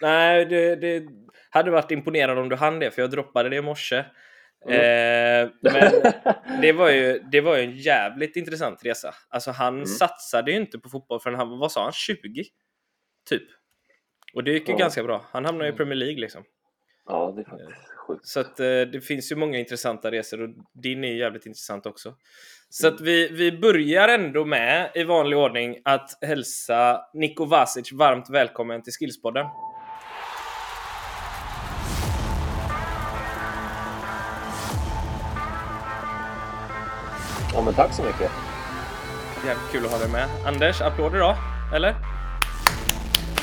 Nej, det, det hade varit imponerande om du hann det, för jag droppade det i morse. Mm. Eh, men det var, ju, det var ju en jävligt intressant resa. Alltså han Mm. satsade ju inte på fotboll förrän han, vad sa han, 20? Typ. Och det gick ju Ja. ganska bra. Han hamnade i Mm. Premier League liksom. Ja, det är faktiskt sjukt. Så att eh, det finns ju många intressanta resor och din är ju jävligt intressant också. Så att vi, vi börjar ändå med, i vanlig ordning, att hälsa Niko Vasic varmt välkommen till Skillspodden. Ja, men tack så mycket. Jävligt kul att ha dig med. Anders, applåder då? Eller?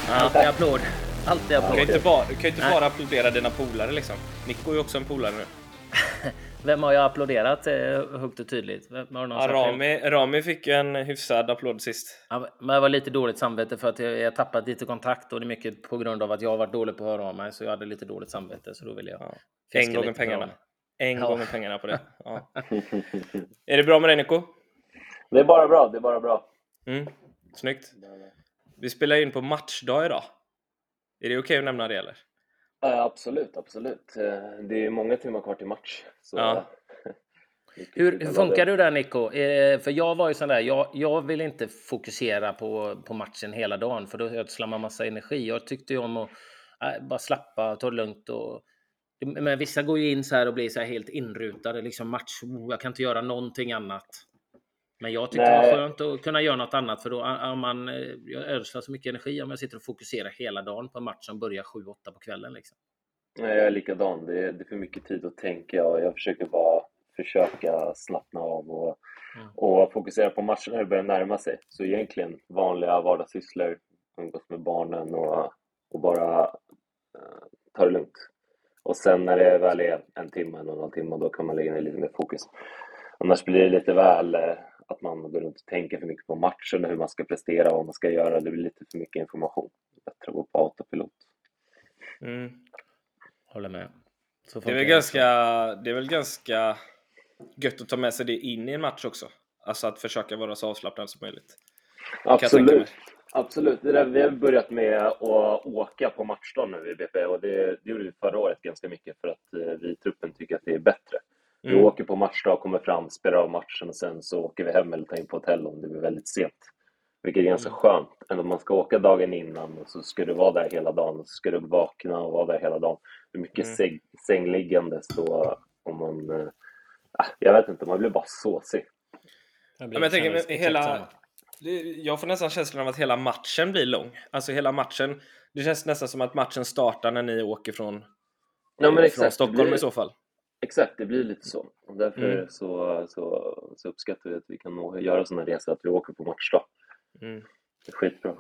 Alltid applåd. Alltid Du kan applåd. ju inte bara, kan ju inte Nej. bara applådera dina polare liksom. Nico är ju också en polare nu. Vem har jag applåderat eh, högt och tydligt? Vem har någon Ja? Rami, Rami fick ju en hyfsad applåd sist. Ja, men jag var lite dåligt samvete för att jag, jag tappat lite kontakt och det är mycket på grund av att jag har varit dålig på att höra av mig så jag hade lite dåligt samvete så då ville jag Ja. En gång pengarna. En Ja. gång pengarna på det. Ja. Är det bra med dig Nico? det är bara bra, det är bara bra. Mm. Snyggt. Vi spelar in på matchdag idag. Är det okej att nämna det eller? Ja, absolut, absolut. Eh, Det är många timmar kvar till match. Så... Ja. Hur, hur funkar du där Nico? Eh, för jag var ju sån där, jag, jag vill inte fokusera på, på matchen hela dagen för då ödslar man massa energi. Jag tyckte ju om att äh, bara slappa, ta det lugnt och men vissa går ju in så här och blir så här helt inrutade, liksom match, oh, jag kan inte göra någonting annat. Men jag tyckte det Nej. var skönt att kunna göra något annat för då om man, eh, jag ödslar så mycket energi om jag sitter och fokuserar hela dagen på en match som börjar 7-8 på kvällen. Liksom. Nej, jag är likadan. Det är, det är för mycket tid att tänka och jag försöker bara försöka slappna av och, Mm. och fokusera på matchen när det börjar närma sig. Så egentligen vanliga vardagssysslor, umgås med barnen och, och bara eh, ta det lugnt. Och sen när det väl är en timme, en och en halv timme, då kan man lägga ner lite mer fokus. Annars blir det lite väl eh, att man går runt och tänker för mycket på matchen och hur man ska prestera och vad man ska göra. Det blir lite för mycket information. Bättre att gå på autopilot. Mm. Håller med. Så Det är, väl ganska, det är väl ganska gött att ta med sig det in i en match också. Alltså att försöka vara så avslappnad som möjligt. jag tänka mig. Absolut. Absolut. Det där, vi har börjat med att åka på matchdag nu i BP och det, det gjorde vi förra året ganska mycket för att eh, vi i truppen tycker att det är bättre. Vi Mm. åker på matchdag, kommer fram, spelar av matchen och sen så åker vi hem eller tar in på hotell om det blir väldigt sent. Vilket är ganska Mm. skönt. Än om man ska åka dagen innan och så ska du vara där hela dagen och så ska du vakna och vara där hela dagen. Det är mycket Mm. säng, sängliggandes då om man... ah, jag vet inte, man blir bara såsig. Jag, Ja, men jag tänker hela... Jag får nästan känslan av att hela matchen blir lång. Alltså hela matchen. Det känns nästan som att matchen startar när ni åker från, Ja, från exakt. Stockholm blir- i så fall. Exakt, det blir lite så. Och därför Mm. så, så, så uppskattar vi att vi kan göra sådana resor, att vi åker på matchdag. Mm. Det är skitbra.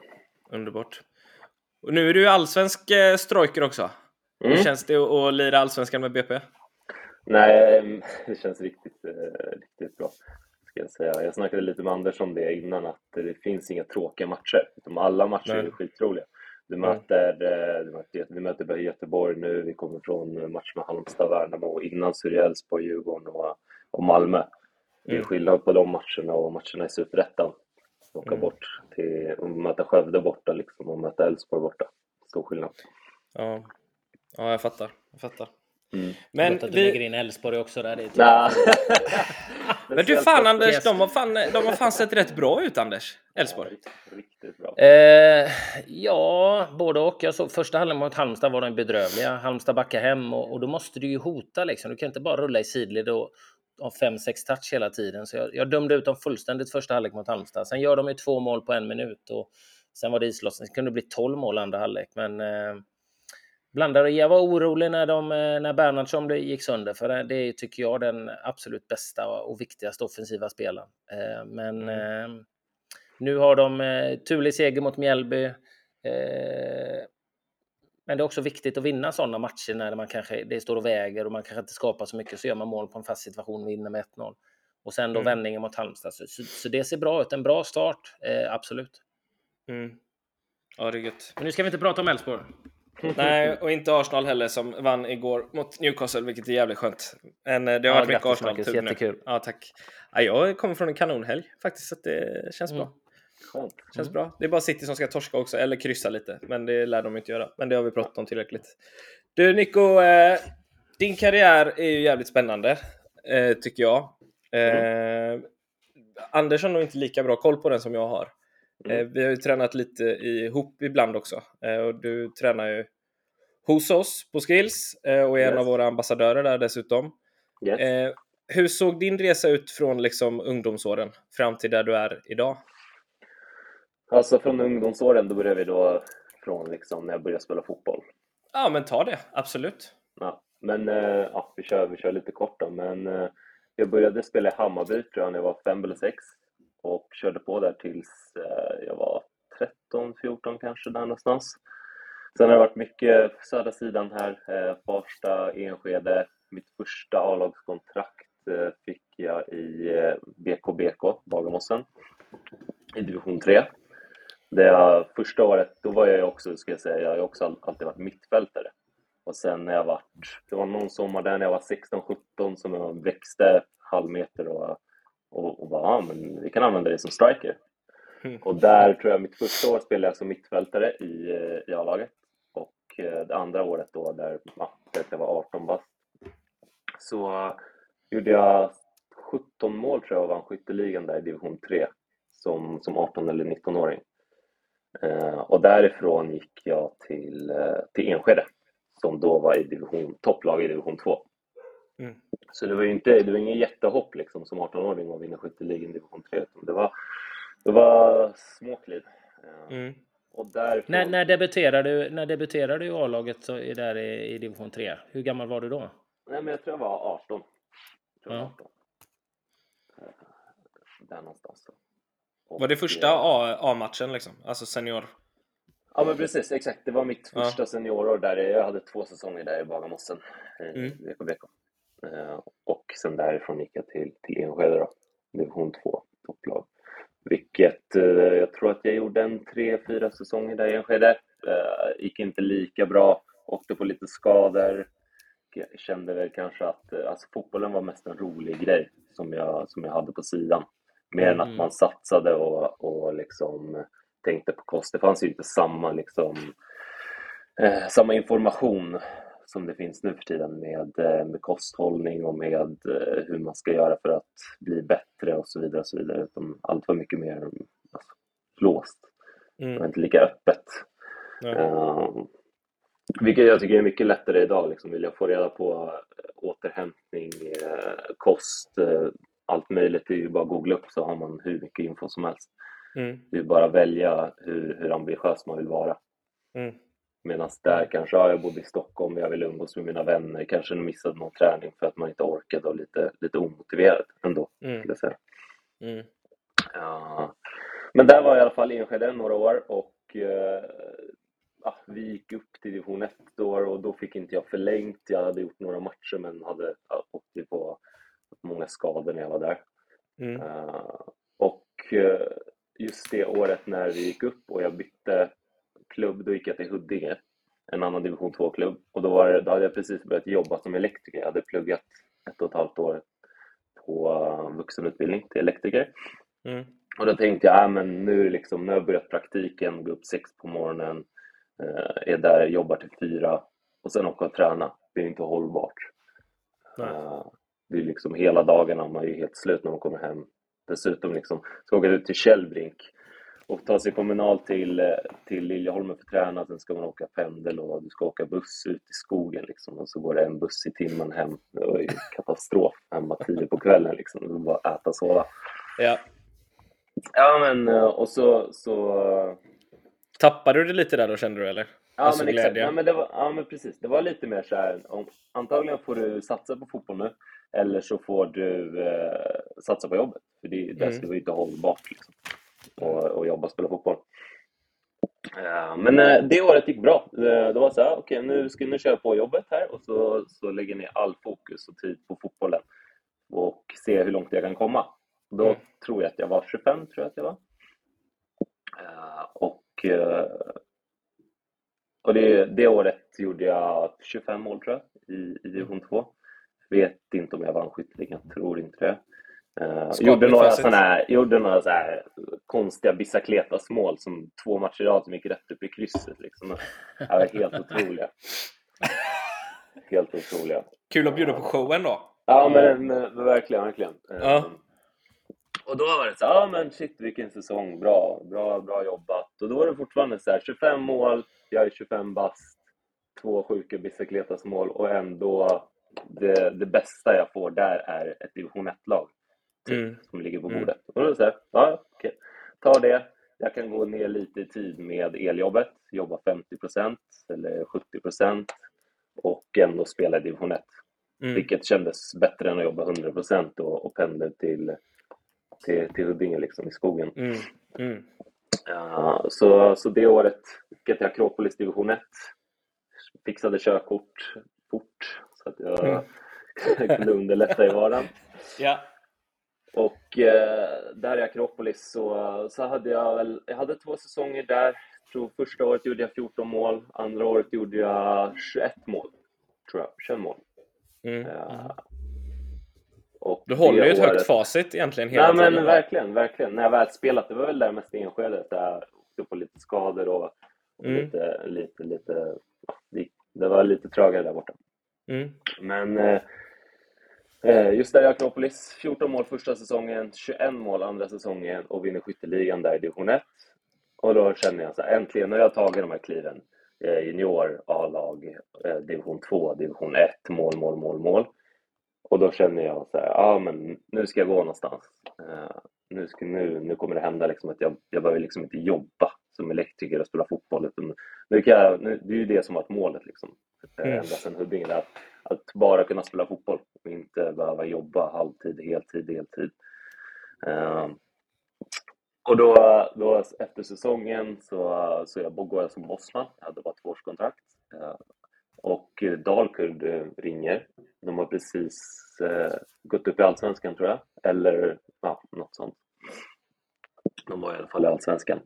Underbart. Och nu är du allsvensk eh, strojker också. Mm. Hur känns det att, lira allsvenskan med BP? Nej, det känns riktigt, eh, riktigt bra. Ska jag, säga. jag snackade lite med Anders om det innan, att det finns inga tråkiga matcher. Utan alla matcher Nej. är skitroliga. Du möter, eh, du möter, vi möter Göteborg nu, vi kommer från match med Halmstad, Värnamo. och Innan så är det Elfsborg, Djurgården och, och Malmö. Det är Mm. skillnad på de matcherna och matcherna i Superettan. Åka Mm. bort till, och möta Skövde borta liksom, och möta Elfsborg borta. Stor skillnad. Ja, ja jag fattar. Jag fattar. Mm. Men, att du lägger vi... in Elfsborg också där. Det är typ- Nah. Men du fan Anders, de har fan, de har fan sett rätt bra ut Anders. Elfsborg. Riktigt, riktigt bra. Eh, ja, både och. Jag såg första halvlek mot Halmstad var de bedrövliga. Halmstad backar hem och, och då måste du ju hota liksom. Du kan inte bara rulla i sidled och ha fem, sex touch hela tiden. Så jag, jag dömde ut dem fullständigt första halvlek mot Halmstad. Sen gör de ju två mål på en minut och sen var det islossning. Det kunde bli tolv mål andra halvlek, men eh, blandade. Jag var orolig när, de, eh, när Bernhardsson gick sönder, för det, är, tycker jag den absolut bästa och viktigaste offensiva spelaren. Eh, men eh, nu har de turlig seger mot Mjällby. Men det är också viktigt att vinna sådana matcher när man kanske, det står och väger och man kanske inte skapar så mycket. Så gör man mål på en fast situation och vinner med 1-0. Och sen då Mm. vändningen mot Halmstad. Så, så, det ser bra ut. En bra start, absolut. Mm. Ja, det är gött. Men nu ska vi inte prata om Elfsborg. Nej, och inte Arsenal heller som vann igår mot Newcastle, vilket är jävligt skönt. Men eh, det har Ja, varit mycket Arsenal Marcus. Jättekul. Ja, tack. Ja, jag kommer från en kanonhelg faktiskt, så det känns Mm. bra. Skönt. Känns bra. Det är bara City som ska torska också, eller kryssa lite. Men det lär de inte göra. Men det har vi pratat om tillräckligt. Du Nico, eh, din karriär är ju jävligt spännande, eh, tycker jag. Eh, Anders har nog inte lika bra koll på den som jag har. Mm. Eh, vi har ju tränat lite ihop ibland också. Eh, och du tränar ju hos oss på Skills eh, och är en Yes. av våra ambassadörer där dessutom. Yes. Hur såg din resa ut från liksom ungdomsåren fram till där du är idag? Alltså från ungdomsåren, då började vi då från liksom när jag började spela fotboll. Ja, men ta det. Absolut. Ja, men ja, vi, kör, vi kör lite kort då. Men jag började spela i Hammarby tror jag när jag var fem eller sex och körde på där tills eh, jag var 13, 14 kanske där någonstans. Sen har det varit mycket på södra sidan här, eh, Farsta, Enskede. Mitt första A-lagskontrakt eh, fick jag i BKBK, Bagarmossen, i division 3. Det första året, då var jag också, ska jag säga, jag har också alltid varit mittfältare. Och sen när jag var, det var någon sommar där när jag var 16-17 som jag växte halvmeter och, och, och bara, ja men vi kan använda det som striker. Mm. Och där tror jag mitt första år spelade jag som mittfältare i, eh, i A-laget. Och eh, det andra året då, där ja, där jag var 18 bast, så gjorde jag 17 mål tror jag och vann skytteligan där i division 3 som, som 18 eller 19-åring. Eh, och därifrån gick jag till, eh, till Enskede som då var i division, topplag i division 2. Mm. Så det var ju inte, det var ingen jättehopp liksom som 18-åring att vinna skytteligan i division 3 utan det var, det var små kliv. Eh, Mm. Och därifrån, När, när debuterade du, när debuterade du i A-laget så är där i, i division 3? Hur gammal var du då? nej men jag tror jag var 18. Jag tror jag var Ja. 18. Eh, Där någonstans. Och, Var det första eh, A-matchen liksom? Alltså senior? Ja men precis, exakt. Det var mitt Ja. första seniorår där. Jag hade två säsonger där i Bagarmossen, i Mm. VKBK. Eh, Och sen därifrån gick jag till, till Enskede då, division 2, topplag. Vilket, eh, jag tror att jag gjorde en tre, fyra säsonger där i Enskede. Eh, Gick inte lika bra, åkte på lite skador. Jag kände väl kanske att alltså, fotbollen var mest en rolig grej som jag, som jag hade på sidan. Mer än att Mm. man satsade och, och liksom tänkte på kost. Det fanns ju inte samma, liksom, eh, samma information som det finns nu för tiden med, eh, med kosthållning och med eh, hur man ska göra för att bli bättre och så vidare. Och så vidare. Utan allt var mycket mer alltså, låst. Det var Mm. inte lika öppet. Eh, vilket jag tycker är mycket lättare idag. Liksom. Vill jag få reda på återhämtning, kost, allt möjligt. Det är ju bara att googla upp så har man hur mycket info som helst. Mm. Det är bara att välja hur, hur ambitiös man vill vara. Mm. Medan där kanske, ja, jag bodde i Stockholm, jag ville umgås med mina vänner, kanske missade någon träning för att man inte orkade och lite, lite omotiverad ändå, Mm. jag säga. Mm. Ja. Men där var jag i alla fall i Enskede några år och eh, ja, vi gick upp till division 1 då och då fick inte jag förlängt. Jag hade gjort några matcher men hade åkt på många skador när jag var där. Mm. Eh, och eh, just det året när vi gick upp och jag bytte klubb, då gick jag till Huddinge, en annan division 2-klubb. Och då, var då hade jag precis börjat jobba som elektriker. Jag hade pluggat ett och ett halvt år på eh, vuxenutbildning till elektriker. Mm. Och då tänkte jag, äh, men nu, liksom, nu har jag börjat praktiken, gå upp sex på morgonen, eh, är där, jobbar till fyra och sen åka och träna. Det är inte hållbart. Nej. Eh, det är liksom hela dagarna, man är ju helt slut när man kommer hem. Dessutom liksom, ska åka ut till Källbrink och ta sig kommunal till, eh, till Liljeholmen för att träna, sen ska man åka pendel och du ska åka buss ut i skogen liksom. Och så går det en buss i timmen hem. Det var ju katastrof hemma tio på kvällen liksom. Det var bara äta och sova. Ja. Ja men eh, och så, så Tappade du det lite där då kände du eller? Ja Alltså men exakt, ja, men det var, ja men precis. Det var lite mer så här, om, antagligen får du satsa på fotboll nu eller så får du eh, satsa på jobbet. För det, det Mm. ska vara inte hållbart liksom. Och, och jobba och spela fotboll. Ja, men eh, det året gick bra. Eh, Det var så här, okej nu ska nu köra på jobbet här och så, så lägger ner all fokus och tid på fotbollen och se hur långt jag kan komma. Då Mm. tror jag att jag var 25, tror jag att jag var. Eh, och eh, och det, det året gjorde jag 25 mål tror jag i, i division 2. Vet inte om jag vann skytteligan, tror inte det. Uh, gjorde några här, gjorde några så här konstiga Bicicletas mål som två matcher i rad som gick rätt upp i krysset. Liksom. Det var helt otroliga. Helt otroliga. Kul att bjuda på showen då. Ja, men, men verkligen, verkligen. Ja. Ehm, Och då var det så ja men shit vilken säsong, bra, bra, bra jobbat. Och då var det fortfarande så här, 25 mål, jag är 25 bast, två sjuka Bicicletas mål och ändå det, det bästa jag får där är ett division 1-lag typ, Mm. som ligger på Mm. bordet. Och då här, ja okej, ta det. Jag kan gå ner lite i tid med eljobbet, jobba 50% eller 70% och ändå spela i division 1. Mm. Vilket kändes bättre än att jobba 100% och, och pendla till, till, till Huddinge liksom, i skogen. Mm. Mm. Ja, så, så det året gick jag till Akropolis division 1. Fixade körkort fort så att jag Mm. kunde underlätta i vardagen. Ja. Och eh, där i Akropolis så, så hade jag väl, jag hade två säsonger där. Tror första året gjorde jag 14 mål, andra året gjorde jag 21 mål. Tror jag, 21 mål. Mm. Ja. Och Du håller ju ett högt året- facit egentligen hela men tiden. verkligen, verkligen. När jag väl spelat, det var väl där mest i Enskede, där jag åkte på lite skador och, och Mm. lite, lite, lite, ja, det, det var lite trögare där borta. Mm. Men eh, eh, just där i Akropolis, 14 mål första säsongen, 21 mål andra säsongen och vinner skytteligan där i division 1. Och då känner jag så här, äntligen har jag tagit de här kliven. Eh, junior, A-lag, eh, division 2, division 1, mål, mål, mål, mål. Och då känner jag så här, ja men nu ska jag gå någonstans. Eh, nu, ska, nu, nu kommer det hända liksom att jag, jag behöver liksom inte jobba som elektriker och spela fotboll. Utan nu kan jag, nu, det är ju det som varit målet liksom. Eh, Mm. Ända sedan Huddinge. Att, att bara kunna spela fotboll och inte behöva jobba halvtid, heltid, deltid. Eh, och då, då efter säsongen så, så jag går jag som bossman. Jag hade bara tvåårskontrakt. Eh, och eh, Dalkurd eh, ringer. De har precis eh, gått upp i Allsvenskan tror jag. Eller ja, något sånt. De var i alla fall i Allsvenskan.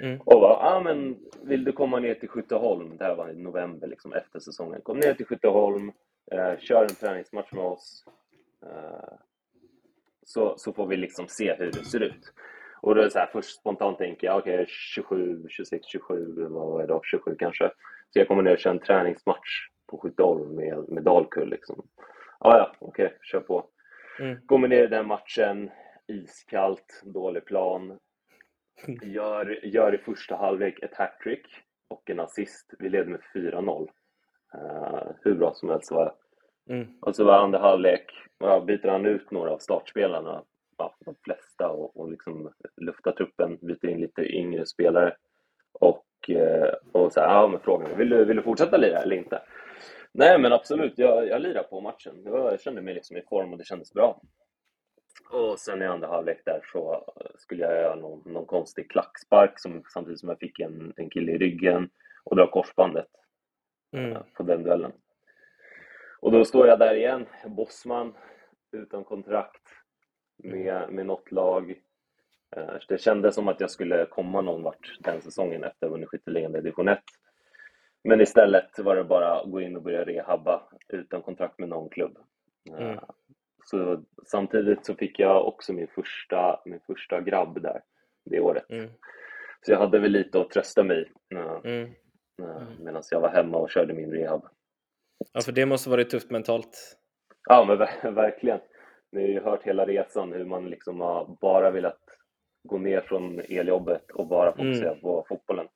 Mm. Och bara, ah, men vill du komma ner till Skytteholm? Det här var i november, liksom, efter säsongen. Kom ner till Skytteholm, eh, kör en träningsmatch med oss. Eh, så, så får vi liksom se hur det ser ut. Och då är så här, först spontant tänker jag, okej, 27, 26, 27, vad var det då? 27 kanske. Så jag kommer ner och kör en träningsmatch på Skytteholm med, med Dalkull liksom. Ah, ja, okej, kör på. Mm. Kommer ner i den matchen, iskallt, dålig plan. Gör, gör i första halvlek ett hattrick och en assist. Vi leder med 4-0. Eh, hur bra som helst var. Mm. Och så var andra halvlek, ja, byter han ut några av startspelarna, ja, de flesta, och, och liksom luftar truppen, byter in lite yngre spelare. Och, eh, och så här, ja men frågan vill du, vill du fortsätta lira eller inte? Nej men absolut, jag, jag lirar på matchen. Var, jag kände mig liksom i form och det kändes bra. Och sen i andra halvlek där så skulle jag göra någon, någon konstig klackspark som, samtidigt som jag fick en, en kille i ryggen och dra korsbandet Mm. eh, på den duellen. Och då står jag där igen, bossman, utan kontrakt, med, med något lag. Eh, Det kändes som att jag skulle komma någon vart den säsongen efter att ha vunnit skytteligan i division 1. Men istället var det bara att gå in och börja rehabba utan kontrakt med någon klubb. Eh, Mm. Så samtidigt så fick jag också min första, min första grabb där det året. Mm. Så jag hade väl lite att trösta mig eh, Mm. eh, medan jag var hemma och körde min rehab. Ja, för det måste varit tufft mentalt. Ja, men ver- verkligen. Ni har ju hört hela resan hur man liksom har bara velat gå ner från eljobbet och bara fokusera Mm. på fotbollen.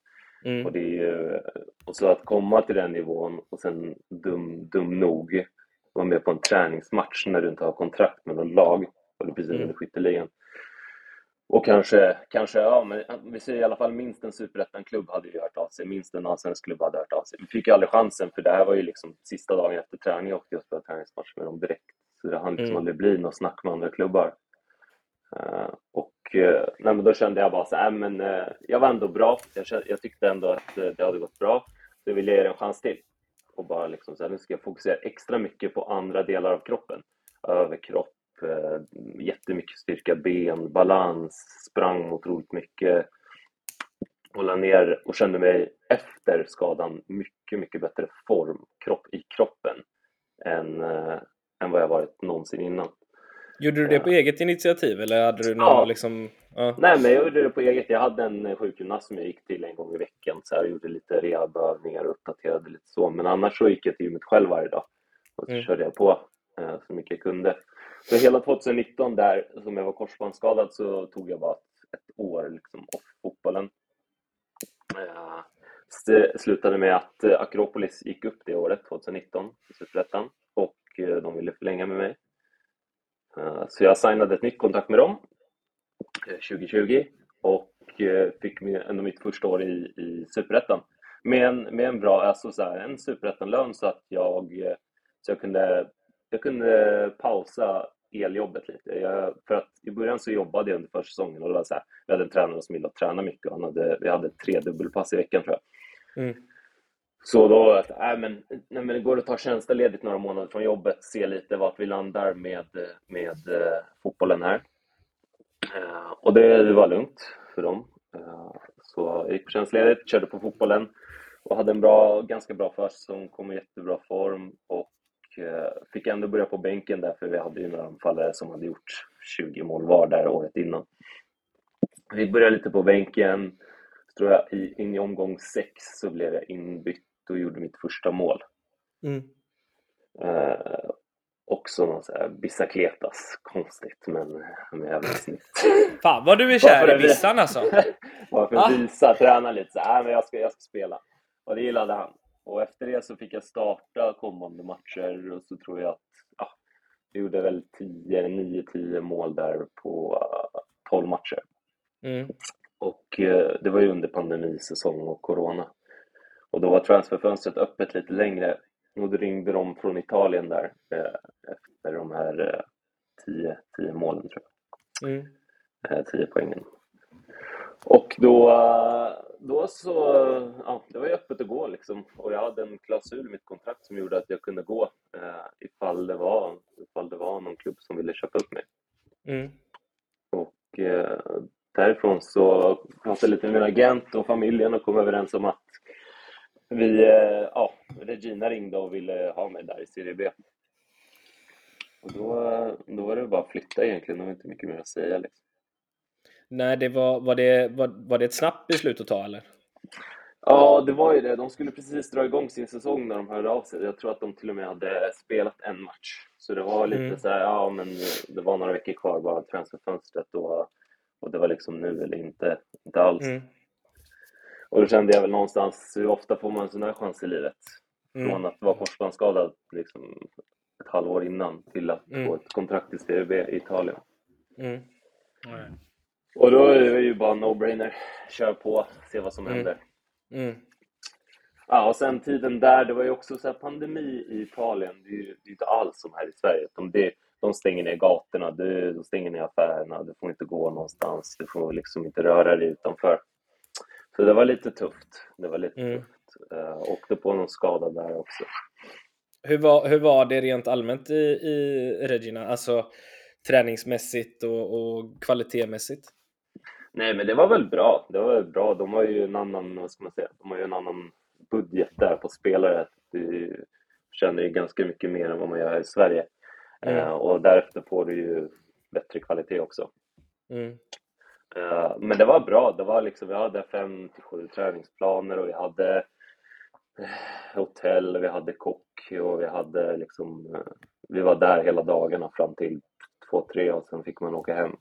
Mm. Och, det är ju, och så att komma till den nivån och sen dum, dum nog vara med på en träningsmatch när du inte har kontrakt med något lag och du precis Mm. vunnit skytteligan. Och kanske, kanske, ja men vi säger i alla fall minst en superettan-klubb hade ju hört av sig, minst en allsvensk klubb hade hört av sig. Vi fick ju aldrig chansen för det här var ju liksom sista dagen efter träning jag åkte jag och spelade träningsmatch med dem direkt. Så det hann liksom Mm. aldrig bli något snack med andra klubbar. Eh, och eh, nej, men då kände jag bara så här, men eh, jag var ändå bra. Jag, kände, jag tyckte ändå att det hade gått bra. Så jag ville ge det en chans till. Och bara liksom så här, nu ska jag fokusera extra mycket på andra delar av kroppen. Överkropp, eh, jättemycket styrka, ben, balans, sprang otroligt mycket. Hålla ner och kände mig efter skadan mycket, mycket bättre form kropp, i kroppen än, eh, än vad jag varit någonsin innan. Gjorde du det på eget initiativ eller hade du någon Ja. liksom... Ja. Nej, men jag gjorde det på eget. Jag hade en sjukgymnast som jag gick till en gång i veckan. Så jag gjorde lite rehabövningar och uppdaterade lite så. Men annars så gick jag till gymmet själv varje dag. Och så Mm. körde jag på eh, så mycket jag kunde. Så hela 2019 där, som jag var korsbandsskadad, så tog jag bara ett, år liksom off fotbollen. Eh, det slutade med att eh, Akropolis gick upp det året, 2019, i Superettan. Och eh, de ville förlänga med mig. Så jag signade ett nytt kontrakt med dem 2020 och fick ändå mitt första år i, i Superettan. Med en, med en bra, alltså så här, en Superettan-lön så att jag, så jag kunde, jag kunde pausa eljobbet lite. Jag, för att i början så jobbade jag under försäsongen och det var så här, vi hade en tränare som gillade att träna mycket och han hade, vi hade tre dubbelpass i veckan tror jag. Mm. Så då var nej men, nej men det går att ta tjänstledigt några månader från jobbet, se lite vart vi landar med, med eh, fotbollen här. Eh, och det, det var lugnt för dem. Eh, så jag gick på tjänstledigt, körde på fotbollen och hade en bra, ganska bra försäsong, kom i jättebra form och eh, fick ändå börja på bänken där för vi hade ju några anfallare som hade gjort 20 mål var där året innan. Vi började lite på bänken, så tror jag i, in i omgång sex så blev jag inbytt och gjorde mitt första mål. Mm. Eh, också någon sån här bicicletas, konstigt men, men jävligt snyggt. Fan vad du är kär är i Bissan alltså! Bara för Ah. att visa, träna lite så här, "Nej, men jag ska, jag ska spela. Och det gillade han. Och efter det så fick jag starta kommande matcher och så tror jag att ja, jag gjorde väl 10, 9-10 mål där på eh, 12 matcher. Mm. Och eh, det var ju under pandemisäsong och corona. Och då var transferfönstret öppet lite längre. Och då ringde de från Italien där eh, efter de här eh, 10, 10 målen tror jag. Mm. Eh, 10 poängen. Och då, då så, ja, det var ju öppet att gå liksom. Och jag hade en klausul i mitt kontrakt som gjorde att jag kunde gå eh, ifall, det var, ifall det var någon klubb som ville köpa upp mig. Mm. Och eh, därifrån så pratade jag lite med min agent och familjen och kom överens om att vi, eh, ja, Regina ringde och ville ha mig där i Serie B. Och då, då var det bara att flytta egentligen, det var inte mycket mer att säga liksom. Nej, det var, var, det, var, var det ett snabbt beslut att ta eller? Ja, det var ju det. De skulle precis dra igång sin säsong när de hörde av sig. Jag tror att de till och med hade spelat en match. Så det var lite Mm. så här, ja men det var några veckor kvar bara transferfönstret och, och det var liksom nu eller inte, inte alls. Mm. Och då kände jag väl någonstans, hur ofta får man en sån här chans i livet? Från Mm. att vara korsbandsskadad liksom ett halvår innan till att Mm. få ett kontrakt i Serie B i Italien. Mm. Och då är det ju bara no-brainer. Kör på, se vad som Mm. händer. Mm. Ja, och sen tiden där, det var ju också så pandemi i Italien. Det är ju det är inte alls som här i Sverige. De, det, de stänger ner gatorna, de, de stänger ner affärerna, du får inte gå någonstans, du får liksom inte röra dig utanför. Så det var lite tufft. Det var lite Mm. tufft. Uh, åkte på någon skada där också. Hur, var, hur var det rent allmänt i, i Regina? Alltså träningsmässigt och, och kvalitetsmässigt? Nej, men det var väl bra. Det var väl bra. De har ju en annan, vad ska man säga, de har ju en annan budget där på spelare. Du tjänar ju ganska mycket mer än vad man gör i Sverige. Mm. Eh, och därefter får du ju bättre kvalitet också. Mm. Eh, men det var bra. Det var liksom, vi hade fem till sju träningsplaner och vi hade eh, hotell, vi hade kock och vi hade liksom, eh, vi var där hela dagarna fram till två, tre och sen fick man åka hem.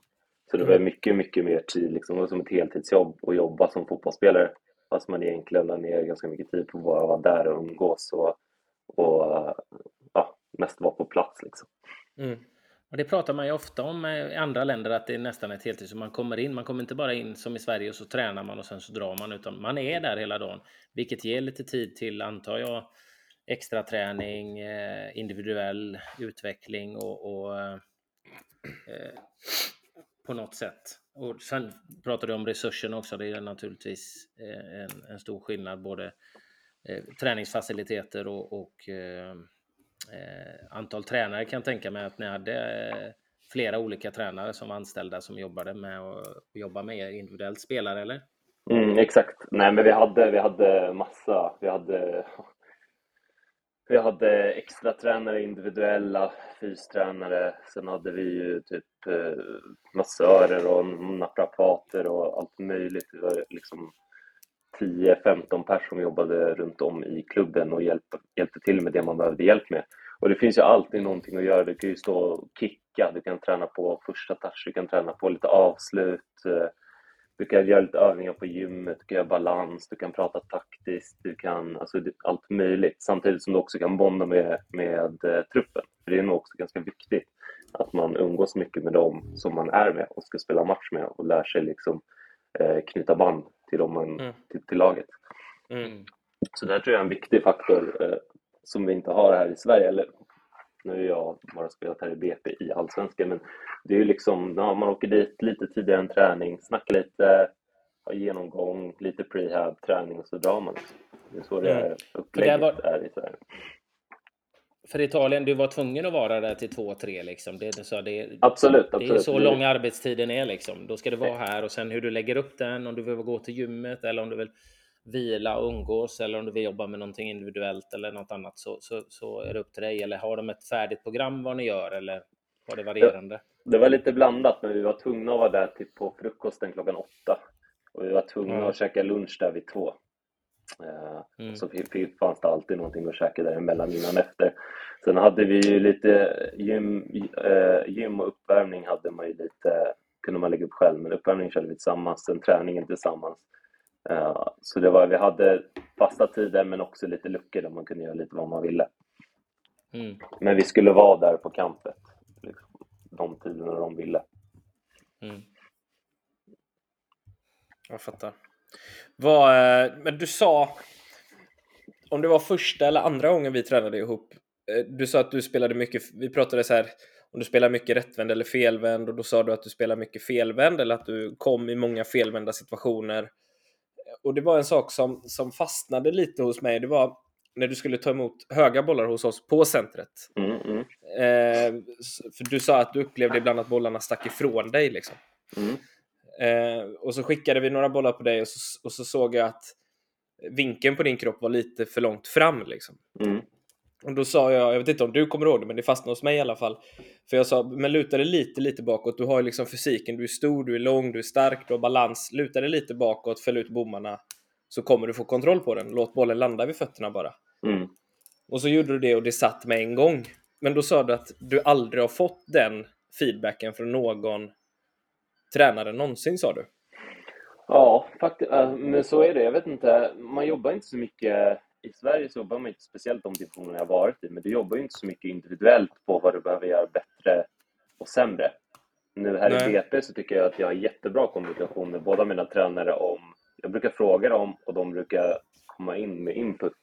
Så det var Mm. mycket, mycket mer tid, liksom, det var som ett heltidsjobb att jobba som fotbollsspelare. Fast man egentligen la ner ganska mycket tid på att bara vara där och umgås och, och eh, ja, mest vara på plats liksom. Mm. Och det pratar man ju ofta om i andra länder att det är nästan ett heltid. Så man kommer in, man kommer inte bara in som i Sverige och så tränar man och sen så drar man utan man är där hela dagen. Vilket ger lite tid till, antar jag, extra träning, eh, individuell utveckling och, och eh, eh, på något sätt. Och sen pratar du om resurserna också. Det är naturligtvis eh, en, en stor skillnad både eh, träningsfaciliteter och, och eh, eh antal tränare kan jag tänka mig att ni hade eh, flera olika tränare som var anställda som jobbade med att jobba med er individuellt spelare eller? Mm, exakt. Nej, men vi hade, vi hade massa. Vi hade, vi hade extra tränare, individuella fystränare. Sen hade vi ju typ eh, massörer och naprapater och allt möjligt. Det var liksom 10-15 personer som jobbade runt om i klubben och hjälpte, hjälpte till med det man behövde hjälp med. Och det finns ju alltid någonting att göra. Du kan ju stå och kicka, du kan träna på första touch, du kan träna på lite avslut. Eh, du kan göra lite övningar på gymmet, du kan göra balans, du kan prata taktiskt, du kan, alltså allt möjligt. Samtidigt som du också kan bonda med, med eh, truppen. För det är nog också ganska viktigt att man umgås mycket med dem som man är med och ska spela match med och lär sig liksom eh, knyta band till, dem man, mm. till, till, laget. Mm. Så det här tror jag är en viktig faktor eh, som vi inte har här i Sverige. Eller, nu har jag bara spelat här i BP i Allsvenskan, men det är ju liksom, ja, man åker dit lite tidigare än träning, snackar lite, har genomgång, lite prehab, träning och så drar man. Det är så det mm. är, upplägget var... är i Sverige. För Italien, du var tvungen att vara där till två, tre liksom. Det, så det, absolut, det är så lång arbetstiden är liksom. Då ska det vara här och sen hur du lägger upp den, om du vill gå till gymmet eller om du vill vila och umgås eller om du vill jobba med någonting individuellt eller något annat så, så, så är det upp till dig. Eller har de ett färdigt program vad ni gör eller var det varierande? Det var lite blandat, men vi var tvungna att vara där till på frukosten klockan åtta. Och vi var tvungna mm. att käka lunch där vid två. Uh, mm. Så fanns det alltid någonting att käka däremellan innan efter. Sen hade vi ju lite gym, uh, gym och uppvärmning hade man ju lite, kunde man lägga upp själv, men uppvärmning körde vi tillsammans, sen träningen tillsammans. Uh, så det var, vi hade fasta tider men också lite luckor där man kunde göra lite vad man ville. Mm. Men vi skulle vara där på campet, liksom, de tiderna de ville. Mm. Jag fattar. Vad, eh, men du sa, om det var första eller andra gången vi tränade ihop, eh, du sa att du spelade mycket, vi pratade så här, om du spelar mycket rättvänd eller felvänd och då sa du att du spelar mycket felvänd eller att du kom i många felvända situationer. Och det var en sak som, som fastnade lite hos mig, det var när du skulle ta emot höga bollar hos oss på centret. Mm, mm. Eh, för du sa att du upplevde ibland att bollarna stack ifrån dig. Liksom. Mm. Eh, och så skickade vi några bollar på dig och så, och så såg jag att vinkeln på din kropp var lite för långt fram. Liksom. Mm. Och då sa jag, jag vet inte om du kommer ihåg det, men det fastnade hos mig i alla fall. För jag sa, men luta dig lite, lite bakåt. Du har ju liksom fysiken, du är stor, du är lång, du är stark, du har balans. Luta dig lite bakåt, fäll ut bommarna, så kommer du få kontroll på den. Låt bollen landa vid fötterna bara. Mm. Och så gjorde du det och det satt med en gång. Men då sa du att du aldrig har fått den feedbacken från någon tränare någonsin, sa du. Ja, faktiskt. Äh, men så är det. Jag vet inte. Man jobbar inte så mycket i Sverige så jobbar man inte speciellt de divisionerna jag varit i, men du jobbar ju inte så mycket individuellt på vad du behöver göra bättre och sämre. Nu här Nej. i BP så tycker jag att jag har jättebra kommunikation med båda mina tränare om, jag brukar fråga dem och de brukar komma in med input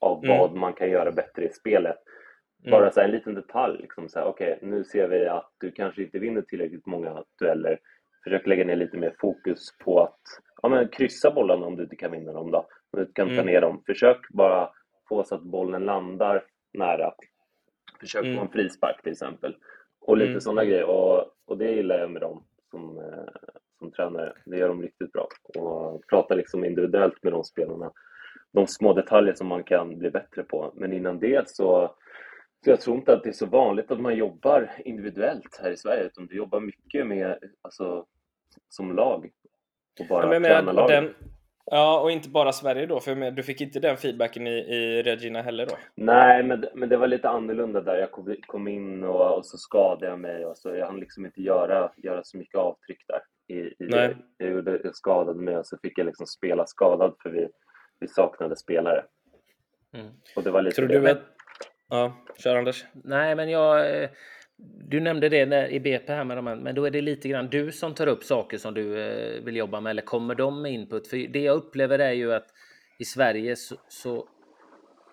av mm. vad man kan göra bättre i spelet. Mm. Bara så en liten detalj, liksom så okej, okay, nu ser vi att du kanske inte vinner tillräckligt många dueller. Försök lägga ner lite mer fokus på att ja, men kryssa bollarna om du inte kan vinna dem då. Om du kan ta mm. ner dem. Försök bara få så att bollen landar nära. Försök mm. få en frispark till exempel. Och lite mm. sådana grejer. Och, och det gillar jag med dem som, eh, som tränare. Det gör de riktigt bra. Och prata liksom individuellt med de spelarna. De små detaljer som man kan bli bättre på. Men innan det så så jag tror inte att det är så vanligt att man jobbar individuellt här i Sverige, utan du jobbar mycket med, alltså, som lag. Och bara ja, träna laget. Ja, och inte bara Sverige då, för du fick inte den feedbacken i, i Regina heller då? Nej, men, men det var lite annorlunda där. Jag kom, in och, och, så skadade jag mig och så jag hann liksom inte göra, göra så mycket avtryck där. I, i Nej. Jag, gjorde, jag skadade mig och så fick jag liksom spela skadad för vi, vi saknade spelare. Mm. Och det var lite Tror du att... Ja, kör Anders. Nej, men jag... Eh, du nämnde det när, i BP här med de här, men då är det lite grann du som tar upp saker som du eh, vill jobba med eller kommer de med input? För det jag upplever är ju att i Sverige så, så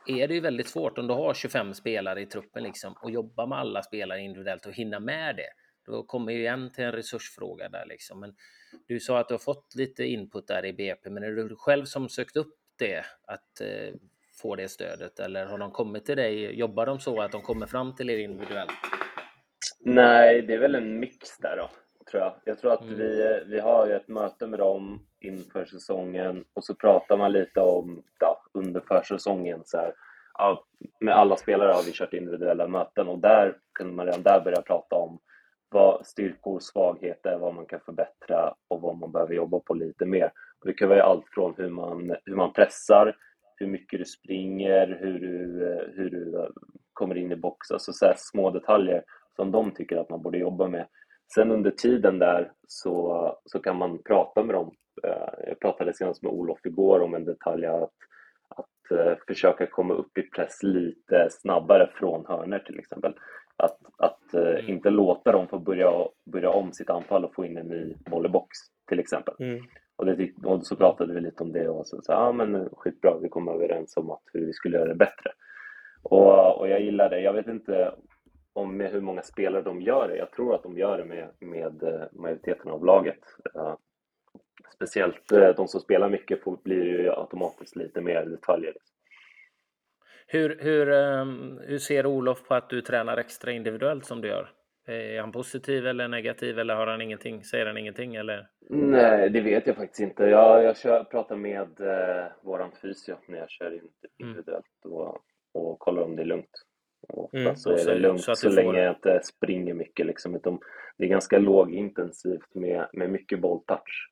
är det ju väldigt svårt om du har 25 spelare i truppen liksom och jobba med alla spelare individuellt och hinna med det. Då kommer ju igen till en resursfråga där liksom. Men du sa att du har fått lite input där i BP, men är det du själv som sökt upp det att eh, få det stödet eller har de kommit till dig? Jobbar de så att de kommer fram till er individuellt? Nej, det är väl en mix där då, tror jag. Jag tror att mm. vi, vi har ju ett möte med dem inför säsongen och så pratar man lite om ja, under försäsongen så här, ja, med alla spelare har vi kört individuella möten och där kunde man redan där börja prata om vad styrkor, svagheter, vad man kan förbättra och vad man behöver jobba på lite mer. Och det kan vara allt från hur man, hur man pressar, hur mycket du springer, hur du, hur du kommer in i box, alltså så små detaljer som de tycker att man borde jobba med. Sen under tiden där så, så kan man prata med dem. Eh, jag pratade senast med Olof igår om en detalj att, att eh, försöka komma upp i press lite snabbare från hörner till exempel. Att, att eh, mm. inte låta dem få börja, börja om sitt anfall och få in en ny volleybox till exempel. Mm. Och, det, och så pratade vi lite om det och så sa ja men skitbra, vi kom överens om att hur vi skulle göra det bättre. Och, och jag gillar det. Jag vet inte om med hur många spelare de gör det. Jag tror att de gör det med, med eh, majoriteten av laget. Uh, speciellt uh, de som spelar mycket får, blir ju automatiskt lite mer detaljer. Hur, hur, um, hur ser Olof på att du tränar extra individuellt som du gör? Är han positiv eller negativ eller har han ingenting? Säger han ingenting eller? Nej, det vet jag faktiskt inte. Jag, jag kör, pratar med eh, våran fysio när jag kör mm. individuellt och, och kollar om det är lugnt. Och mm, så är det lugnt så, så länge jag inte springer mycket. Liksom. Det är ganska lågintensivt med, med mycket bolltouch.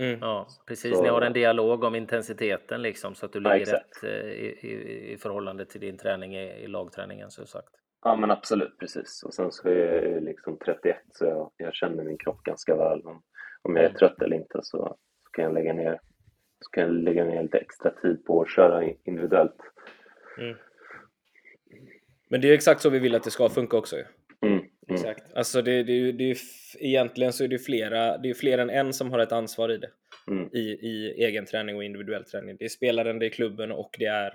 Mm. Ja, precis. Så... Ni har en dialog om intensiteten liksom, så att du ligger ja, rätt eh, i, i, i, förhållande till din träning i, i lagträningen. Så sagt. Ja men absolut, precis. Och sen så är jag liksom 31 så jag, jag känner min kropp ganska väl. Om, om jag är mm. trött eller inte så, så kan jag lägga ner så kan jag lägga ner lite extra tid på att köra individuellt. Mm. Men det är exakt så vi vill att det ska funka också. Mm, mm. Exakt. Alltså det, det, det, egentligen så är det flera, det är fler än en som har ett ansvar i det. Mm. I, I egen träning och individuell träning. Det är spelaren, det är klubben och det är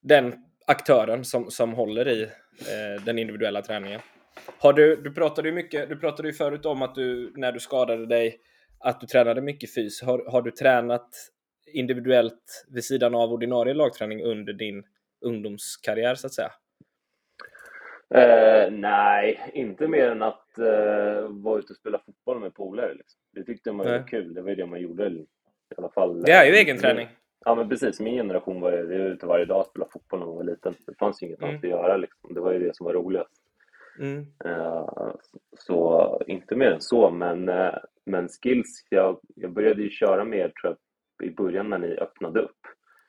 den aktören som, som håller i eh, den individuella träningen. Har du, du pratade ju mycket, du pratade ju förut om att du när du skadade dig att du tränade mycket fys. Har, har du tränat individuellt vid sidan av ordinarie lagträning under din ungdomskarriär så att säga? Eh, nej, inte mer än att eh, vara ute och spela fotboll med polare. Liksom. Det tyckte man var kul. Det var det man gjorde i alla fall. Det är ju egen träning. Ja, men precis. Min generation var ju ute varje dag och spelade fotboll när man var liten. Det fanns ju inget mm. annat att göra. Liksom. Det var ju det som var roligast. Mm. Uh, så inte mer än så, men, uh, men skills. Jag, jag började ju köra mer tror jag, i början när ni öppnade upp.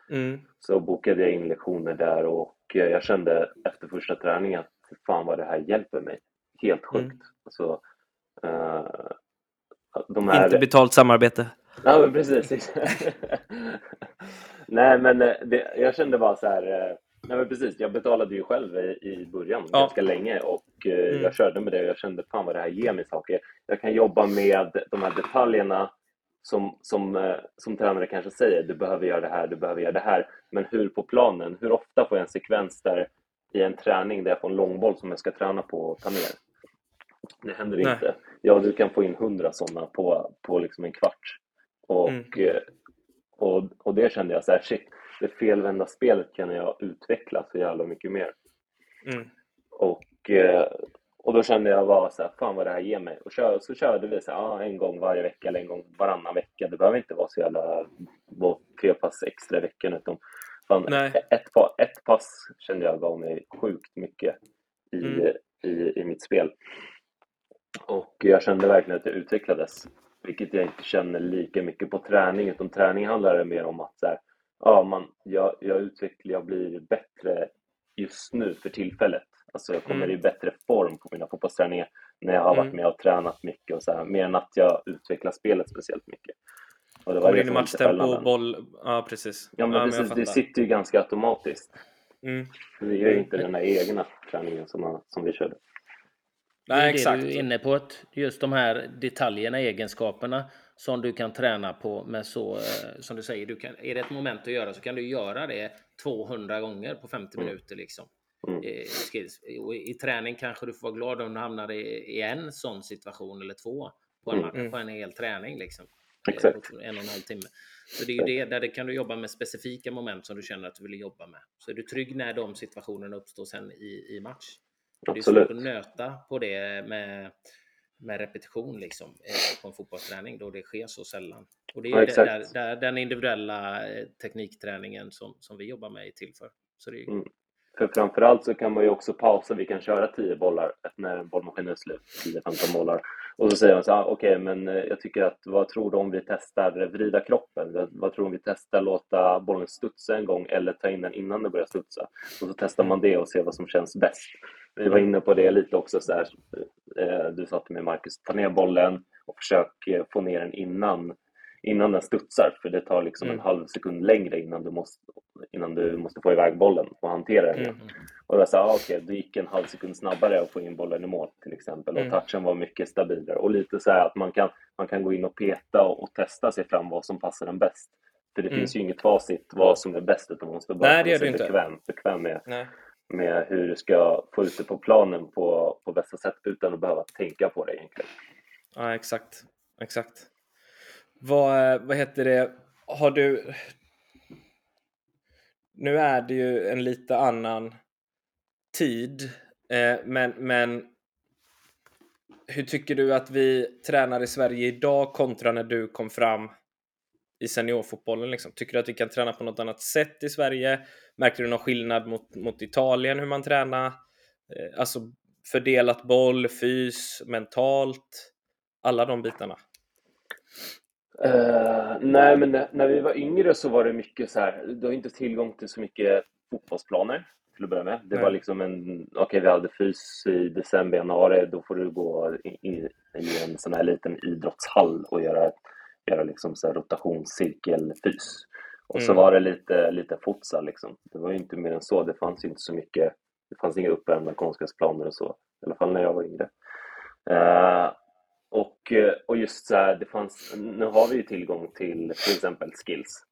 Mm. Så bokade jag in lektioner där och uh, jag kände efter första träningen att fan vad det här hjälper mig. Helt sjukt. Mm. Alltså, de här... Inte betalt samarbete. Ja, men precis. nej, men eh, det, jag kände bara så här. Eh, nej, men precis. Jag betalade ju själv i, i början ja. ganska länge och eh, mm. jag körde med det och jag kände fan vad det här ger mig saker. Jag kan jobba med de här detaljerna som, som, som tränare kanske säger, du behöver göra det här, du behöver göra det här. Men hur på planen? Hur ofta får jag en sekvens där i en träning där jag får en långboll som jag ska träna på och ta ner? Det händer Nej. inte. Ja, du kan få in hundra sådana på, på liksom en kvart. Och, mm. Eh, och, och det kände jag så här, shit, det felvända spelet kan jag utveckla så jävla mycket mer. Mm. Och, eh, och då kände jag bara så här, fan vad det här ger mig. Och kör, så körde vi så här, ah, en gång varje vecka eller en gång varannan vecka. Det behöver inte vara så jävla tre pass extra i veckan. Utan fan, ett, ett pass kände jag gav mig sjukt mycket i, mm. i, i mitt spel. Och jag kände verkligen att jag utvecklades vilket jag inte känner lika mycket på träning, utan träning handlar det mer om att så här, ja, man, jag, jag utvecklar, jag blir bättre just nu för tillfället. Alltså jag kommer mm. i bättre form på mina fotbollsträningar när jag har mm. varit med och tränat mycket och så här, mer än att jag utvecklar spelet speciellt mycket. Och det var Kommer in i matchtempo, boll, ja precis. Ja men, ja, precis, men det sitter ju ganska automatiskt. Mm. Det gör ju inte den här egna träningen som, som vi körde. Nej, det är exakt. du är inne på, att just de här detaljerna, egenskaperna som du kan träna på med så, eh, som du säger, du kan, är det ett moment att göra så kan du göra det 200 gånger på 50 mm. minuter liksom. Mm. I, I, I, träning kanske du får vara glad om du hamnar i, i en sån situation eller två på en, mm. på en hel träning liksom. Exakt. En och en halv timme. Så det är ju det, där det kan du jobba med specifika moment som du känner att du vill jobba med. Så är du trygg när de situationerna uppstår sen i, i match. Absolut. Det är svårt att nöta på det med, med repetition liksom, eh, på en fotbollsträning då det sker så sällan. Och det är ja, där, där, den individuella eh, teknikträningen som, som vi jobbar med är till för. Så det är... Mm. För framförallt så kan man ju också pausa, vi kan köra 10 bollar när bollmaskinen är slut, 10-15 bollar. Och så säger man så här, okej, okay, men eh, jag tycker att vad tror du om vi testar vrida kroppen? Vad tror du om vi testar låta bollen studsa en gång eller ta in den innan den börjar studsa? Och så testar man det och ser vad som känns bäst. Vi var inne på det lite också, så här, eh, du sa till mig Marcus, ta ner bollen och försök eh, få ner den innan innan den studsar, för det tar liksom mm. en halv sekund längre innan du måste, innan du måste få iväg bollen och hantera den. Mm. Och då sa ah, okej, okay, det gick en halv sekund snabbare att få in bollen i mål till exempel och mm. touchen var mycket stabilare och lite så att man kan, man kan gå in och peta och, och testa sig fram vad som passar den bäst. För det mm. finns ju inget facit vad som är bäst utan man måste bara Nej, det gör inte. bekväm, bekväm med, med hur du ska få ut det på planen på, på bästa sätt utan att behöva tänka på det egentligen. Ja, exakt. Exakt. Vad, eh, vad heter det? Har du... Nu är det ju en lite annan tid, eh, men, men hur tycker du att vi tränar i Sverige idag kontra när du kom fram i seniorfotbollen? Liksom? Tycker du att vi kan träna på något annat sätt i Sverige? Märker du någon skillnad mot, mot Italien hur man tränar? Eh, alltså fördelat boll, fys, mentalt, alla de bitarna. Uh, nej, men när vi var yngre så var det mycket så här, du har inte tillgång till så mycket fotbollsplaner till att börja med. Det nej. var liksom en, okej okay, vi hade fys i december, januari, då får du gå i, i, i en sån här liten idrottshall och göra, göra liksom så här rotationscirkelfys. Och mm. så var det lite, lite futsal liksom. Det var ju inte mer än så, det fanns ju inte så mycket, det fanns inga uppvärmda konstgräsplaner och så, i alla fall när jag var yngre. Uh, och, eh, och just så här, det fanns, nu har vi ju tillgång till till exempel skills.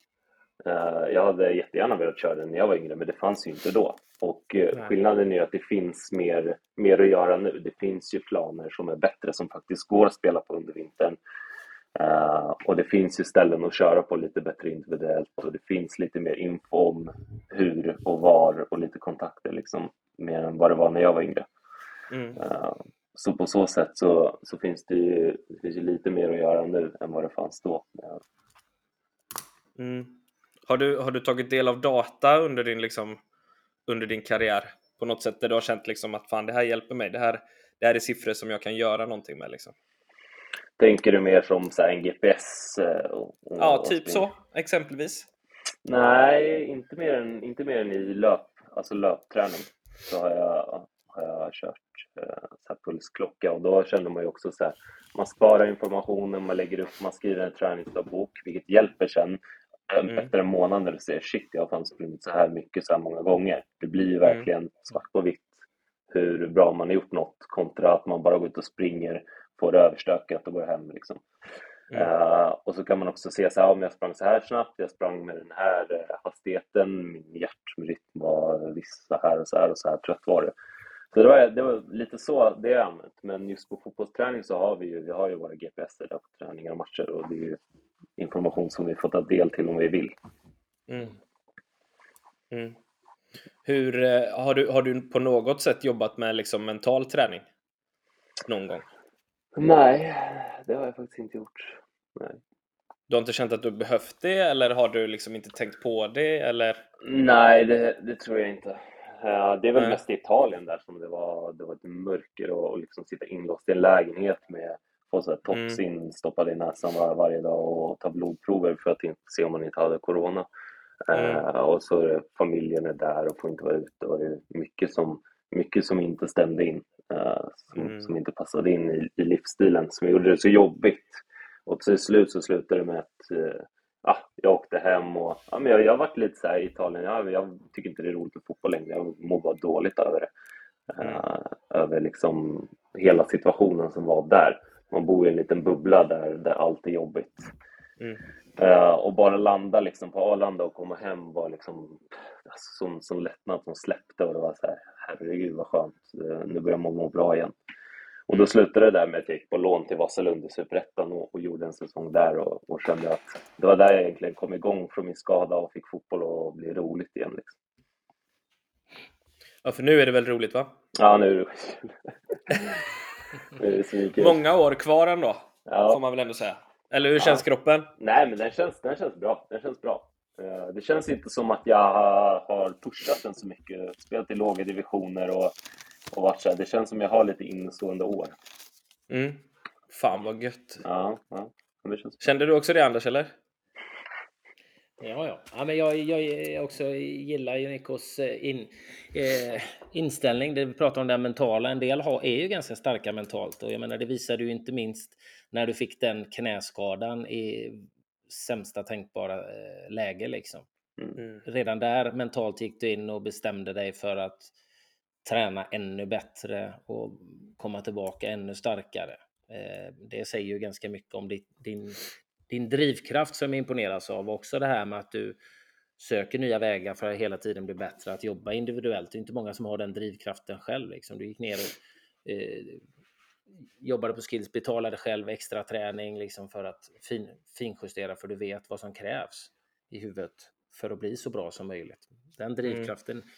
Uh, jag hade jättegärna velat köra den när jag var yngre, men det fanns ju inte då. Och uh, skillnaden är att det finns mer, mer att göra nu. Det finns ju planer som är bättre, som faktiskt går att spela på under vintern. Uh, och det finns ju ställen att köra på lite bättre individuellt och det finns lite mer info om hur och var och lite kontakter liksom, mer än vad det var när jag var yngre. Mm. Så på så sätt så, så finns det ju, det finns ju lite mer att göra nu än vad det fanns då. Mm. Har, du, har du tagit del av data under din, liksom, under din karriär? På något sätt där du har känt liksom att fan, det här hjälper mig. Det här, det här är siffror som jag kan göra någonting med. Liksom. Tänker du mer som så en GPS? Eh, och, och ja, typ så, exempelvis. Nej, inte mer än, inte mer än i löp, alltså löpträning. Så har jag, har jag kört eh, så pulsklocka och då känner man ju också så här, man sparar informationen, man lägger upp, man skriver en träningsdagbok, vilket hjälper sen mm. efter en månad när du ser shit, jag har fan sprungit så här mycket så här många gånger. Det blir ju mm. verkligen mm. svart på vitt hur bra man har gjort något kontra att man bara går ut och springer, får det överstökat och går hem liksom. Mm. Uh, och så kan man också se så här, om jag sprang så här snabbt, jag sprang med den här uh, hastigheten, min hjärtrytm var viss så här och så här och så här trött var det. Så det var, det var lite så det är använt. Men just på fotbollsträning så har vi ju, vi har ju våra GPS där på träningar och matcher och det är ju information som vi får ta del till om vi vill. Mm. Mm. Hur, eh, har, du, har du på något sätt jobbat med liksom mental träning? Någon gång? Nej, det har jag faktiskt inte gjort. Nej. Du har inte känt att du behövt det eller har du liksom inte tänkt på det eller? Nej, det, det tror jag inte. Det är väl mest i Italien där som det var, det var ett mörker och, och liksom sitta inlåst i en lägenhet med få så toxin mm. stoppade i näsan var, varje dag och ta blodprover för att inte se om man inte hade corona. Mm. Uh, och så är familjen är där och får inte vara ute och det är mycket som, mycket som inte stämde in. Uh, som, mm. som, inte passade in i, i livsstilen som gjorde det så jobbigt. Och till slut så slutade det med att ja, jag åkte hem och ja, men jag, jag varit lite så här i Italien, jag, jag tycker inte det är roligt med fotboll längre, jag mår bara dåligt över det. Mm. Uh, över liksom hela situationen som var där. Man bor i en liten bubbla där, där allt är jobbigt. Mm. Uh, och bara landa liksom på Arlanda och komma hem var liksom alltså, som, som lättnad som släppte och det var så här, herregud vad skönt, uh, nu börjar man må bra igen. Och då slutade det där med att jag gick på lån till Vasalund i Superettan och, och, gjorde en säsong där och, och kände att det var där jag egentligen kom igång från min skada och fick fotboll och bli roligt igen. Liksom. Ja, för nu är det väl roligt va? Ja, nu är det roligt. Många år kvar ändå, ja. får man väl ändå säga. Eller hur känns ja. kroppen? Nej, men den känns, den känns bra. Den känns bra. Eh, det känns inte som att jag har pushat den så mycket, spelat i låga divisioner och, och varit så här. Det känns som att jag har lite innestående år. Mm. Fan vad gött. Ja, ja. Det känns... Kände du också det Anders, eller? Ja, ja. ja men jag, jag också gillar ju Nikos eh, in, eh, inställning. Det vi pratar om det mentala. En del har, är ju ganska starka mentalt och jag menar, det visade ju inte minst när du fick den knäskadan i sämsta tänkbara eh, läge liksom. Mm. Mm. Redan där mentalt gick du in och bestämde dig för att träna ännu bättre och komma tillbaka ännu starkare. Eh, det säger ju ganska mycket om din, din drivkraft som imponeras av. Också det här med att du söker nya vägar för att hela tiden bli bättre, att jobba individuellt. Det är inte många som har den drivkraften själv. Liksom. Du gick ner och eh, jobbade på skills, betalade själv extra träning liksom för att fin, finjustera för du vet vad som krävs i huvudet för att bli så bra som möjligt. Den drivkraften mm.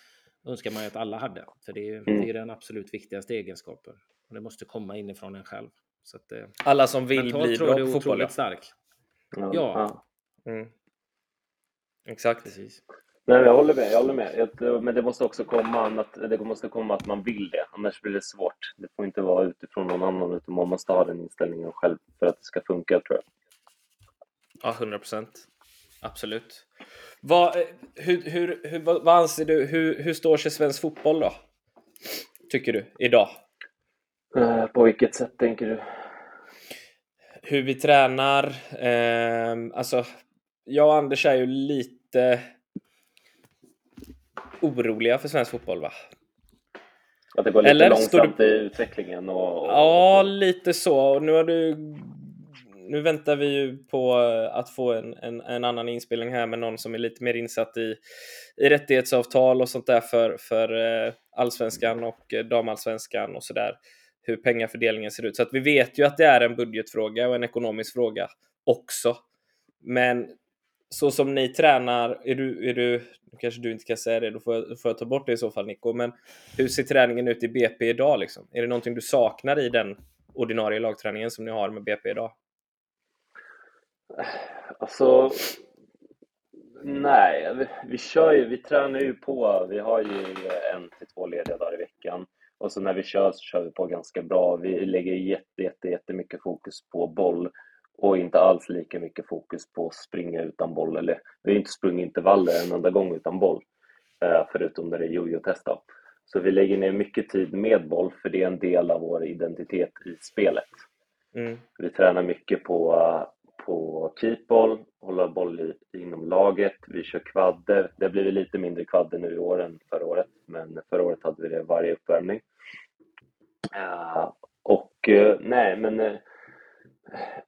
önskar man ju att alla hade, för det är, det är den absolut viktigaste egenskapen. Och det måste komma inifrån en själv. Så att, eh, alla som vill bli bra på fotboll. Ja. stark. Ja. ja. Mm. Exakt. Precis. Nej, jag håller med. Jag håller med. Men det måste också komma att, det måste komma att man vill det. Annars blir det svårt. Det får inte vara utifrån någon annan, utan man måste ha den inställningen själv för att det ska funka, tror jag. Ja, 100 procent. Absolut. Vad, hur, hur, hur, vad anser du? Hur, hur står sig svensk fotboll då? Tycker du, idag? Uh, på vilket sätt tänker du? Hur vi tränar. Eh, alltså, jag och Anders är ju lite oroliga för svensk fotboll va? Att det går lite Eller, långsamt du... i utvecklingen? Och, och... Ja, lite så. Och nu har du... Nu väntar vi ju på att få en, en, en, annan inspelning här med någon som är lite mer insatt i, i rättighetsavtal och sånt där för, för eh, allsvenskan och eh, damallsvenskan och sådär. Hur pengafördelningen ser ut. Så att vi vet ju att det är en budgetfråga och en ekonomisk fråga också. Men så som ni tränar, är du, är du, kanske du inte kan säga det, då får jag, får jag ta bort det i så fall Nico, men hur ser träningen ut i BP idag liksom? Är det någonting du saknar i den ordinarie lagträningen som ni har med BP idag? Alltså, nej, vi, vi kör ju, vi tränar ju på, vi har ju en till två lediga dagar i veckan och så när vi kör så kör vi på ganska bra. Vi lägger jätte, jätte, jättemycket fokus på boll och inte alls lika mycket fokus på att springa utan boll. Eller, vi har inte sprungit intervaller en enda gång utan boll, eh, förutom när det är jojo-test. Så vi lägger ner mycket tid med boll, för det är en del av vår identitet i spelet. Mm. Vi tränar mycket på, på keepboll, hålla boll i, inom laget, vi kör kvadder. Det har blivit lite mindre kvadder nu i år än förra året, men förra året hade vi det varje uppvärmning. Uh, och uh, nej, men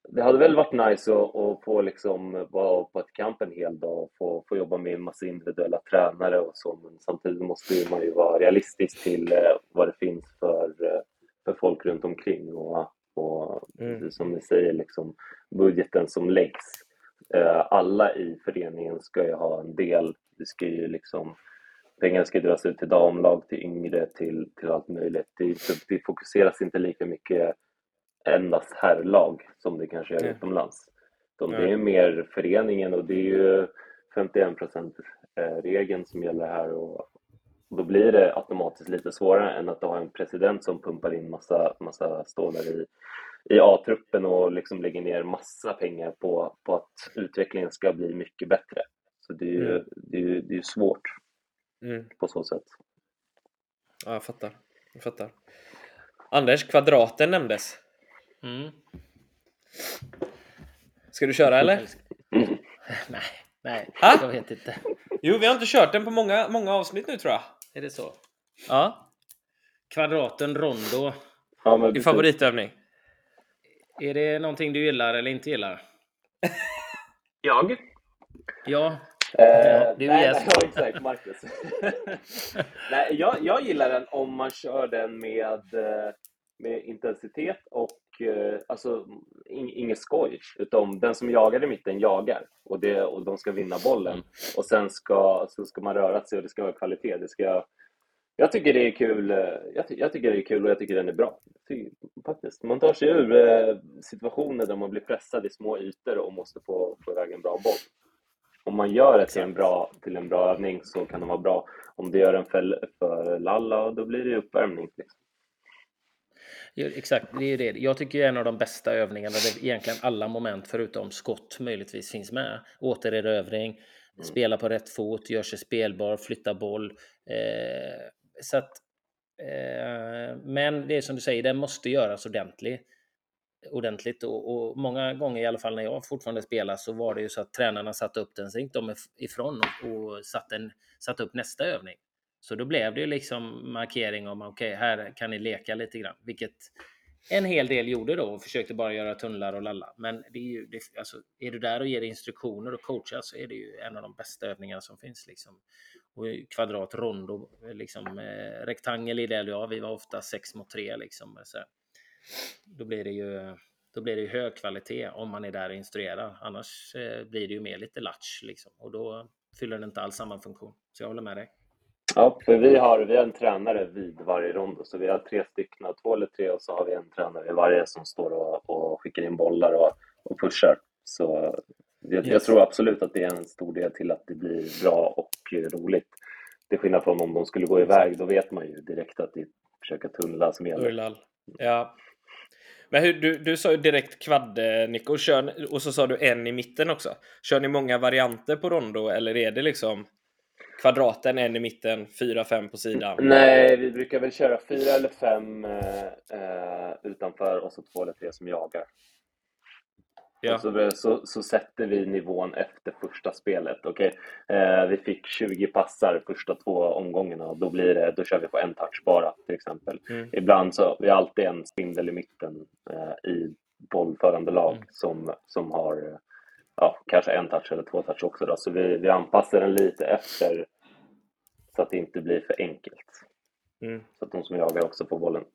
det hade väl varit nice att, att få liksom vara på ett camp en hel dag och få, få jobba med en massa individuella tränare och så, men samtidigt måste man ju vara realistisk till eh, vad det finns för, eh, för folk runt omkring och, och mm. som ni säger, liksom, budgeten som läggs. Eh, alla i föreningen ska ju ha en del. Det ska ju liksom, pengar ska dras ut till damlag, till yngre, till, till allt möjligt. Det, det fokuseras inte lika mycket endast herrlag som det kanske är mm. utomlands. De, det är ju mer föreningen och det är ju 51 eh, regeln som gäller här och då blir det automatiskt lite svårare än att ha en president som pumpar in massa, massa stålar i, i A-truppen och liksom lägger ner massa pengar på, på att utvecklingen ska bli mycket bättre. Så det är ju, mm. det är, det är svårt mm. på så sätt. Ja, jag fattar. Jag fattar. Anders, kvadraten nämndes. Mm. Ska du köra eller? nej, nej, ha? jag vet inte. Jo, vi har inte kört den på många, många avsnitt nu tror jag. Är det så? Ja. Kvadraten rondo. Ja, Din favoritövning? Är det någonting du gillar eller inte gillar? jag? Ja. Eh, du nej, nej, ja, exakt, Marcus. nej, jag, jag gillar den om man kör den med, eh, med intensitet och Eh, alltså, alltså, inget skoj. Utan den som jagar i mitten jagar och, det, och de ska vinna bollen. Och sen ska, så ska man röra sig och det ska vara kvalitet. Det ska, jag tycker det är kul. Eh, jag, ty, jag tycker det är kul och jag tycker den är bra. Tycker, faktiskt. Man tar sig ur eh, situationer där man blir pressad i små ytor och måste få, få iväg en bra boll. om man gör det till en, bra, till en bra övning så kan det vara bra. Om du gör den för, för lalla, då blir det uppvärmning. Liksom. Ja, exakt, det är det. Jag tycker en av de bästa övningarna där egentligen alla moment förutom skott möjligtvis finns med. Återerövring, mm. spela på rätt fot, gör sig spelbar, flytta boll. Eh, så att, eh, men det är som du säger, det måste göras ordentligt ordentligt och, och, många gånger i alla fall när jag fortfarande spelar så var det ju så att tränarna satte upp den, så gick de ifrån och, och satte, en, satte upp nästa övning. Så då blev det ju liksom markering om okej, okay, här kan ni leka lite grann, vilket en hel del gjorde då och försökte bara göra tunnlar och lalla. Men det är ju, det, alltså, är du där och ger instruktioner och coachar så är det ju en av de bästa övningarna som finns. Liksom. Och kvadrat, rondo, liksom, eh, rektangel i det, ja, vi var ofta sex mot tre liksom. Så då blir det ju då blir det ju hög kvalitet om man är där och instruerar. Annars eh, blir det ju mer lite latch liksom och då fyller det inte alls samma funktion. Så jag håller med dig. Ja, för vi har, vi har en tränare vid varje rondo, så vi har tre stycken, två eller tre, och så har vi en tränare i varje som står och, och skickar in bollar och, och pushar. Så jag, yes. jag, tror absolut att det är en stor del till att det blir bra och roligt. Till skillnad från om de skulle gå iväg, då vet man ju direkt att det är försöka tunnla som gäller. Ja, men hur, du, du sa ju direkt kvadde, Nico, kör, och så sa du en i mitten också. Kör ni många varianter på rondo eller är det liksom kvadraten, en i mitten, fyra, fem på sidan? Nej, vi brukar väl köra fyra eller fem eh, eh utanför och så två eller tre som jagar. Ja. Så, så, så, sätter vi nivån efter första spelet. Okay? Eh, vi fick 20 passar första två omgångarna och då, blir det, då kör vi på en touch bara till exempel. Mm. Ibland så vi har alltid en spindel i mitten eh, i bollförande lag mm. som, som har ja, kanske en touch eller två touch också. Då. Så vi, vi anpassar den lite efter så att det inte blir för enkelt. Mm. Så att de som jagar också får bollen.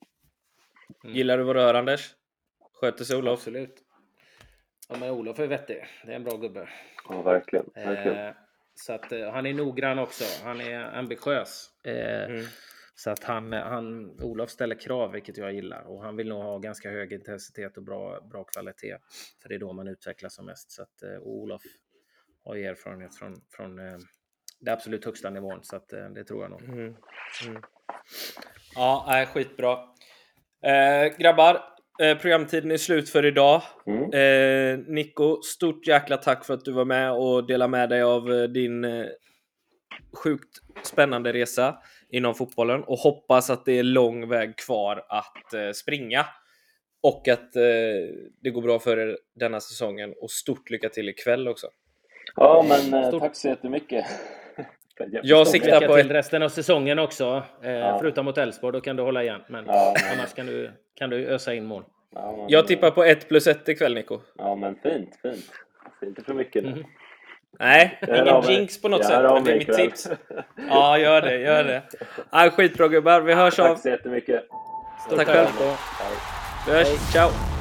Mm. Gillar du vad du hör Anders? Sköter sig Olof? Absolut. Ja, men Olof är vettig. Det är en bra gubbe. Ja, verkligen. verkligen. Eh, så att eh, han är noggrann också. Han är ambitiös. Eh, mm. Så att han, han, Olof ställer krav, vilket jag gillar. Och han vill nog ha ganska hög intensitet och bra, bra kvalitet. För det är då man utvecklas som mest. Så att eh, Olof har ju erfarenhet från, från eh, det absolut högsta nivån. Så att eh, det tror jag nog. Mm. Mm. Ja, äh, skitbra. Eh, grabbar, Eh, programtiden är slut för idag. Mm. Eh, Nico, stort jäkla tack för att du var med och delade med dig av eh, din eh, sjukt spännande resa inom fotbollen och hoppas att det är lång väg kvar att eh, springa och att eh, det går bra för er denna säsongen och stort lycka till ikväll också. Ja, men stort... tack så jättemycket. Jag siktar på till resten av säsongen också. Eh, ja. Förutom mot Elfsborg, då kan du hålla igen. Men ja, annars kan du, kan du ösa in mål. Ja, men, jag tippar på 1 plus 1 ikväll, Nico. Ja, men fint, fint. Inte för mycket nu. Mm. Nej, ingen jinx på något sätt, men det är mitt tips. Ja, gör det, gör det. Ja, skitbra gubbar, vi hörs Tack av. så jättemycket. Stort tack själv. Vi hörs, ciao!